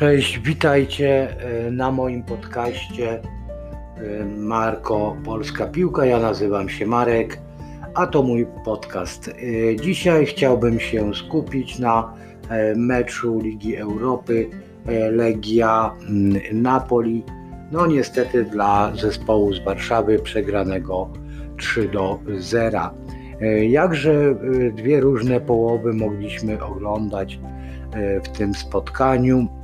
Cześć, witajcie e, na moim podcaście e, Marko Polska Piłka. Ja nazywam się Marek, a to mój podcast. E, dzisiaj chciałbym się skupić na meczu Ligi Europy Legia mm, Napoli. No niestety dla zespołu z Warszawy przegranego 3 do 0. Jakże dwie różne połowy mogliśmy oglądać w tym spotkaniu.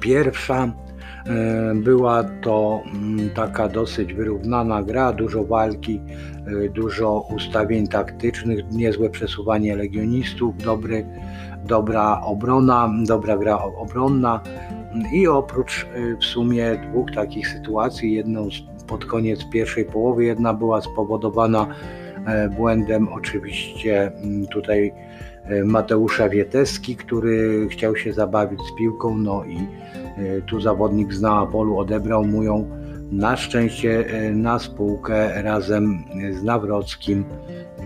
Pierwsza e, była to mm, taka dosyć wyrównana gra, dużo walki, e, dużo ustawień taktycznych, niezłe przesuwanie legionistów, dobry, dobra obrona, dobra gra obronna. I oprócz e, w sumie dwóch takich sytuacji, jedną pod koniec pierwszej połowy, jedna była spowodowana błędem oczywiście mm, tutaj Mateusza Wieteski, który chciał się zabawić z piłką, no i e, tu zawodnik z Neapolu odebrał mu ją. Na szczęście e, na spółkę razem z Nawrockim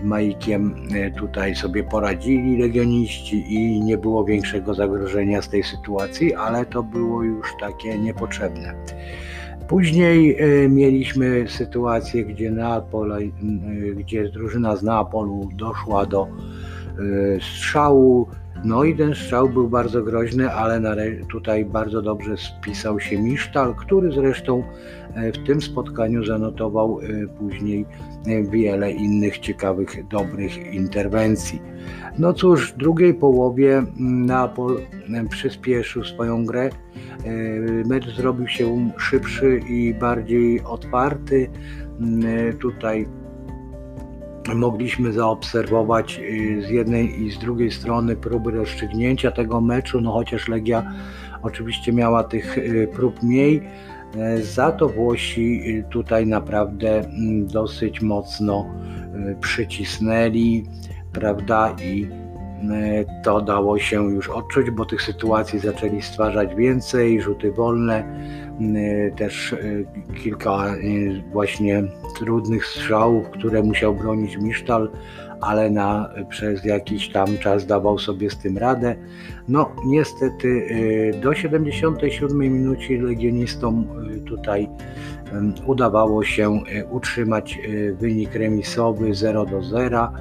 Majkiem tutaj sobie poradzili legioniści i nie było większego zagrożenia z tej sytuacji, ale to było już takie niepotrzebne. Później mieliśmy sytuację, gdzie, Neapol, gdzie drużyna z Neapolu doszła do strzału. No i ten strzał był bardzo groźny, ale tutaj bardzo dobrze spisał się Misztal, który zresztą e, w tym spotkaniu zanotował e, później wiele innych ciekawych, dobrych interwencji. No cóż, w drugiej połowie mm, Neapol przyspieszył swoją grę. Mecz zrobił się szybszy i bardziej otwarty. Mm, tutaj mogliśmy zaobserwować y, z jednej i z drugiej strony próby rozstrzygnięcia tego meczu, no chociaż Legia oczywiście miała tych y, prób mniej, e, za to Włosi y, tutaj naprawdę mm, dosyć mocno przycisnęli, prawda, i to dało się już odczuć, bo tych sytuacji zaczęli stwarzać więcej, rzuty wolne, Y, też y, kilka właśnie trudnych strzałów, które musiał bronić Misztal, ale na, przez jakiś tam czas dawał sobie z tym radę. No niestety do 77 minucie legionistom tutaj udawało się utrzymać wynik remisowy 0 do 0.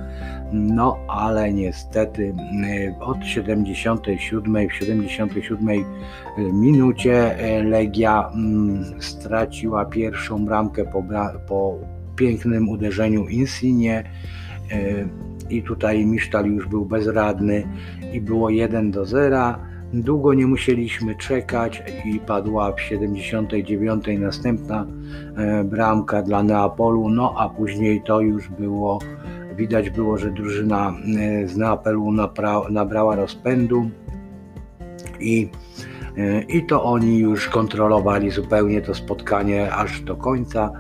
No ale niestety od 77 w 77 minucie Legia straciła pierwszą bramkę po, po pięknym uderzeniu Insigne i tutaj Misztal już był bezradny i było 1 do 0. Długo nie musieliśmy czekać i padła w 79 następna bramka dla Neapolu, no a później to już było, widać było, że drużyna e, z Neapolu nabrała rozpędu i, e, i to oni już kontrolowali zupełnie to spotkanie aż do końca.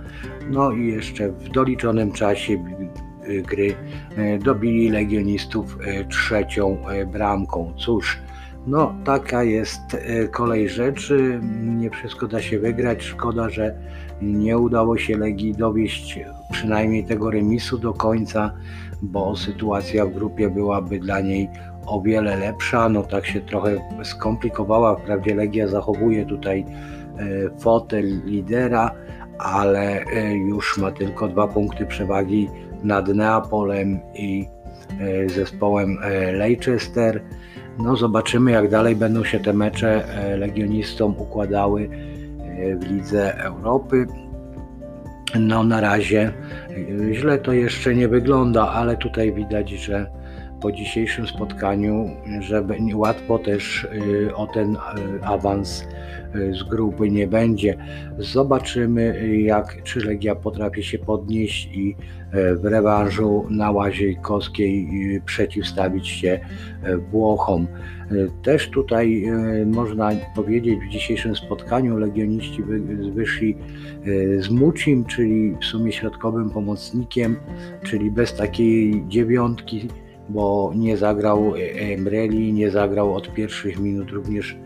No i jeszcze w doliczonym czasie gry dobili legionistów trzecią bramką. Cóż, no, taka jest e, kolej rzeczy. Nie wszystko da się wygrać. Szkoda, że nie udało się Legii dowieść przynajmniej tego remisu do końca, bo sytuacja w grupie byłaby dla niej o wiele lepsza. No tak się trochę skomplikowała. Wprawdzie Legia zachowuje tutaj e, fotel lidera, ale e, już ma tylko dwa punkty przewagi nad Neapolem i zespołem Leicester. No zobaczymy jak dalej będą się te mecze e, legionistom układały e, w Lidze Europy. No na razie e, źle to jeszcze nie wygląda, ale tutaj widać, że po dzisiejszym spotkaniu, żeby łatwo też o ten awans z grupy nie będzie. Zobaczymy, jak czy Legia potrafi się podnieść i w rewanżu na Łaziejkowskiej przeciwstawić się Włochom. Też tutaj można powiedzieć, w dzisiejszym spotkaniu legioniści wyszli z Mucim, czyli w sumie środkowym pomocnikiem, czyli bez takiej dziewiątki bo nie zagrał Emreli, nie zagrał od pierwszych minut również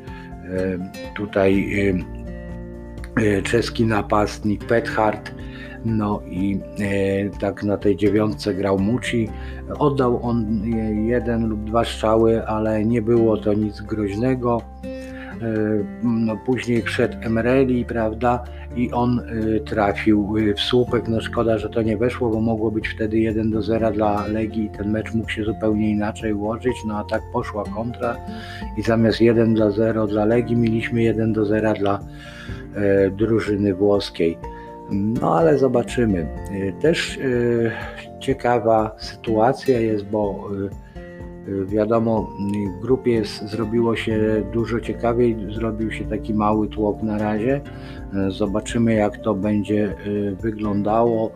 tutaj czeski napastnik Pethard, no i tak na tej dziewiątce grał Muci. Oddał on jeden lub dwa strzały, ale nie było to nic groźnego. No, później wszedł Emereli, prawda, i on trafił w słupek. No szkoda, że to nie weszło, bo mogło być wtedy 1 do 0 dla Legii i ten mecz mógł się zupełnie inaczej ułożyć. No a tak poszła kontra i zamiast 1 do 0 dla Legii mieliśmy 1 do 0 dla drużyny włoskiej. No ale zobaczymy. Też ciekawa sytuacja jest, bo Wiadomo, w grupie zrobiło się dużo ciekawiej, zrobił się taki mały tłok na razie. Zobaczymy, jak to będzie y, wyglądało,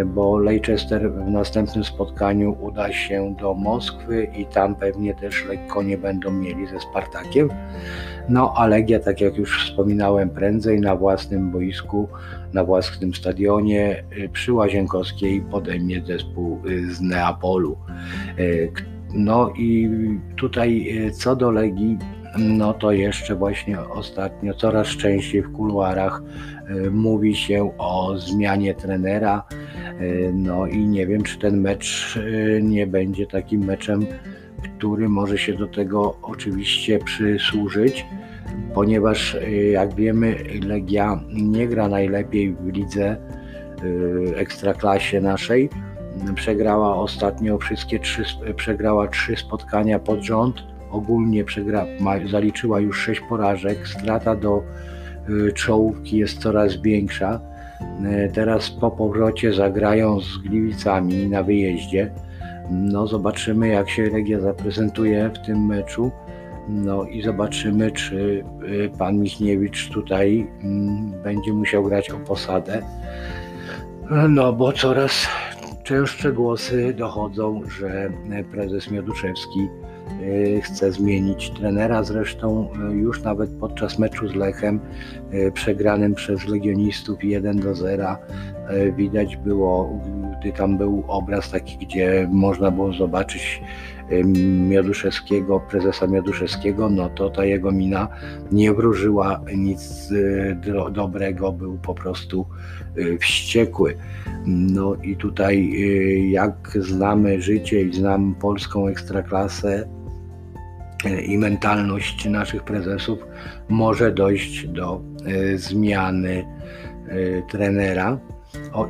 y, bo Leicester w następnym spotkaniu uda się do Moskwy i tam pewnie też lekko nie będą mieli ze Spartakiem. No a Legia, tak jak już wspominałem, prędzej na własnym boisku, na własnym stadionie y, przy Łazienkowskiej podejmie zespół z Neapolu no i tutaj e, co do Legii, no to jeszcze właśnie ostatnio coraz częściej w kuluarach e, mówi się o zmianie trenera. E, no i nie wiem, czy ten mecz nie będzie takim meczem, który może się do tego oczywiście przysłużyć, ponieważ jak wiemy, Legia nie gra najlepiej w lidze ekstraklasie naszej Przegrała ostatnio wszystkie trzy, przegrała trzy spotkania pod rząd. Ogólnie przegra, ma, zaliczyła już sześć porażek. Strata do y, czołówki jest coraz większa. Y, teraz po powrocie zagrają z Gliwicami na wyjeździe. No zobaczymy jak się Legia zaprezentuje w tym meczu. No i zobaczymy, czy y, pan Michniewicz tutaj mm, będzie musiał grać o posadę. No bo coraz Częstsze głosy dochodzą, że prezes Mioduszewski e, chce zmienić trenera. Zresztą e, już nawet podczas meczu z Lechem, e, przegranym przez Legionistów 1 do 0, widać było, gdy tam był obraz taki, gdzie można było zobaczyć Mioduszewskiego, prezesa Mioduszewskiego, no to ta jego mina nie wróżyła nic dobrego, był po prostu wściekły. No i tutaj y, jak znamy życie i znam polską ekstraklasę i mentalność naszych prezesów, może dojść do zmiany trenera. O,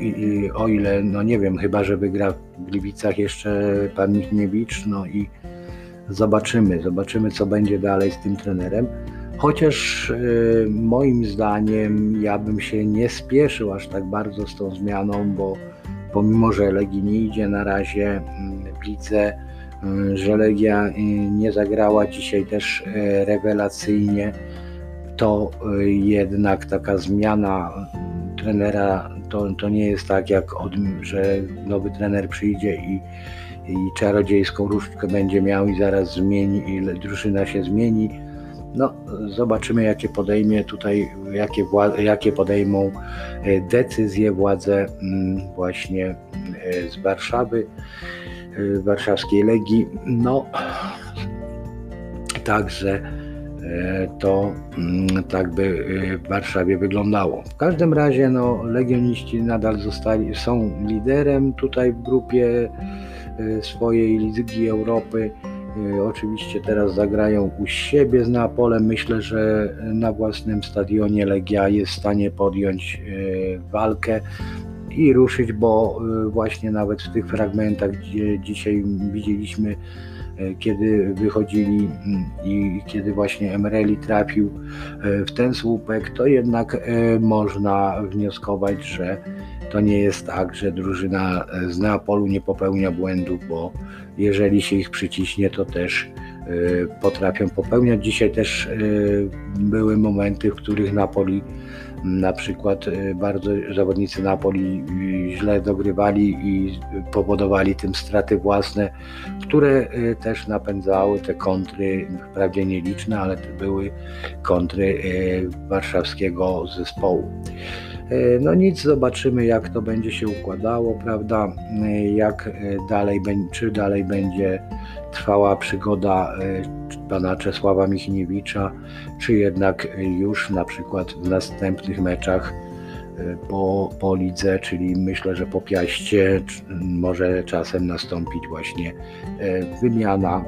o, ile, no nie wiem, chyba że wygra w Gliwicach jeszcze pan Michniewicz, no i zobaczymy, zobaczymy co będzie dalej z tym trenerem. Chociaż y, moim zdaniem ja bym się nie spieszył aż tak bardzo z tą zmianą, bo pomimo, że Legii nie idzie na razie mm, w y, że Legia y, nie zagrała dzisiaj też rewelacyjnie, to jednak taka zmiana trenera to, to nie jest tak, jak od, że nowy trener przyjdzie i, i czarodziejską różdżkę będzie miał i zaraz zmieni, i drużyna się zmieni no, zobaczymy, jakie podejmie tutaj, jakie, jakie podejmą e, decyzje władze mm, właśnie e, z Warszawy, e, warszawskiej Legii. No, także to mm, tak by w Warszawie wyglądało. W każdym razie no, legioniści nadal zostali, są liderem tutaj w grupie swojej Ligi Europy. Oczywiście teraz zagrają u siebie z Neapolem. Myślę, że na własnym stadionie Legia jest w stanie podjąć walkę i ruszyć, bo właśnie nawet w tych fragmentach, gdzie dzisiaj widzieliśmy, kiedy wychodzili mm, i kiedy właśnie Emereli trafił w ten słupek, to jednak można wnioskować, że to nie jest tak, że drużyna z Neapolu nie popełnia błędów, bo jeżeli się ich przyciśnie, to też potrafią popełniać. Dzisiaj też y, były momenty, w których Napoli na przykład y, bardzo zawodnicy Napoli źle dogrywali i powodowali tym straty własne, które też napędzały te kontry, wprawdzie nieliczne, ale były kontry warszawskiego zespołu. E, no nic, zobaczymy jak to będzie się układało, prawda? E, jak e, dalej, czy dalej będzie trwała przygoda pana Czesława Michniewicza, czy jednak już na przykład w następnych meczach po, po lidze, czyli myślę, że po piaście może czasem nastąpić właśnie wymiana.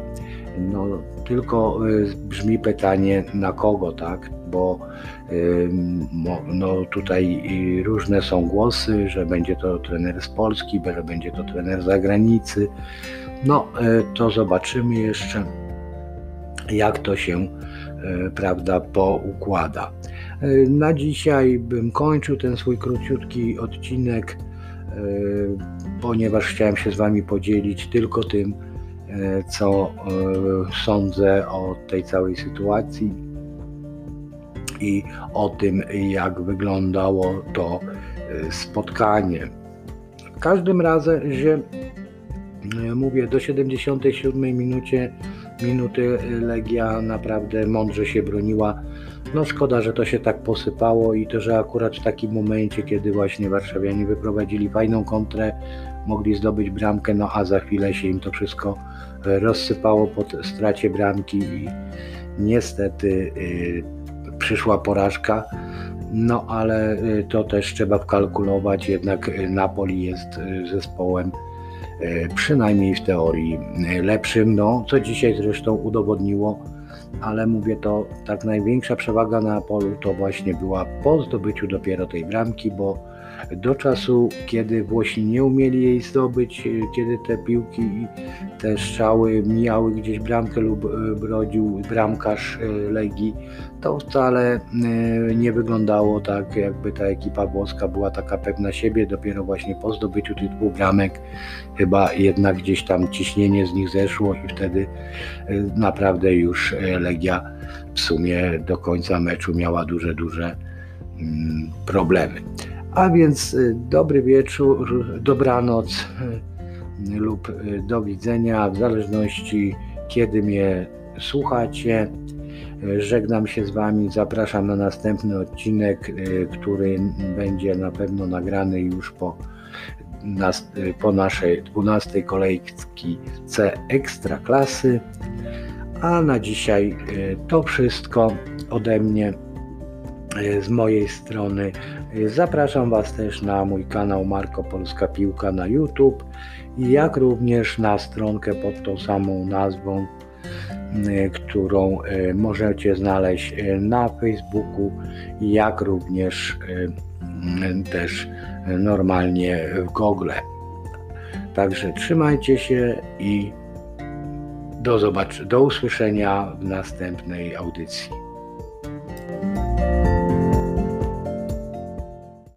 No, tylko brzmi pytanie na kogo, tak? Bo no, tutaj różne są głosy, że będzie to trener z Polski, że będzie to trener z zagranicy. No, to zobaczymy jeszcze, jak to się prawda, poukłada. Na dzisiaj bym kończył ten swój króciutki odcinek, ponieważ chciałem się z Wami podzielić tylko tym, co sądzę o tej całej sytuacji i o tym, jak wyglądało to spotkanie. W każdym razie, mówię, do 77 minucie, minuty Legia naprawdę mądrze się broniła no szkoda, że to się tak posypało i to, że akurat w takim momencie, kiedy właśnie warszawianie wyprowadzili fajną kontrę, mogli zdobyć bramkę, no a za chwilę się im to wszystko e, rozsypało po stracie bramki i niestety y, przyszła porażka. No ale y, to też trzeba wkalkulować, jednak Napoli jest zespołem przynajmniej w teorii lepszym, no co dzisiaj zresztą udowodniło ale mówię to, tak największa przewaga na polu to właśnie była po zdobyciu dopiero tej bramki, bo do czasu, kiedy Włosi nie umieli jej zdobyć, kiedy te piłki i te strzały mijały gdzieś bramkę lub e, brodził bramkarz e, Legii, to wcale e, nie wyglądało tak, jakby ta ekipa włoska była taka pewna siebie. Dopiero właśnie po zdobyciu tych dwóch bramek chyba jednak gdzieś tam ciśnienie z nich zeszło i wtedy naprawdę już Legia w sumie do końca meczu miała duże, duże mm, problemy. A więc y, dobry wieczór, dobranoc y, lub y, do widzenia, w zależności kiedy mnie słuchacie. Żegnam się z Wami, zapraszam na następny odcinek, który będzie na pewno nagrany już po, po naszej 12 kolejki C Ekstra Klasy. A na dzisiaj to wszystko ode mnie z mojej strony. Zapraszam Was też na mój kanał Marko Polska Piłka na YouTube, jak również na stronkę pod tą samą nazwą, y, którą y, możecie znaleźć y, na Facebooku, jak również też normalnie w Google. Także trzymajcie się i do, do usłyszenia w następnej audycji.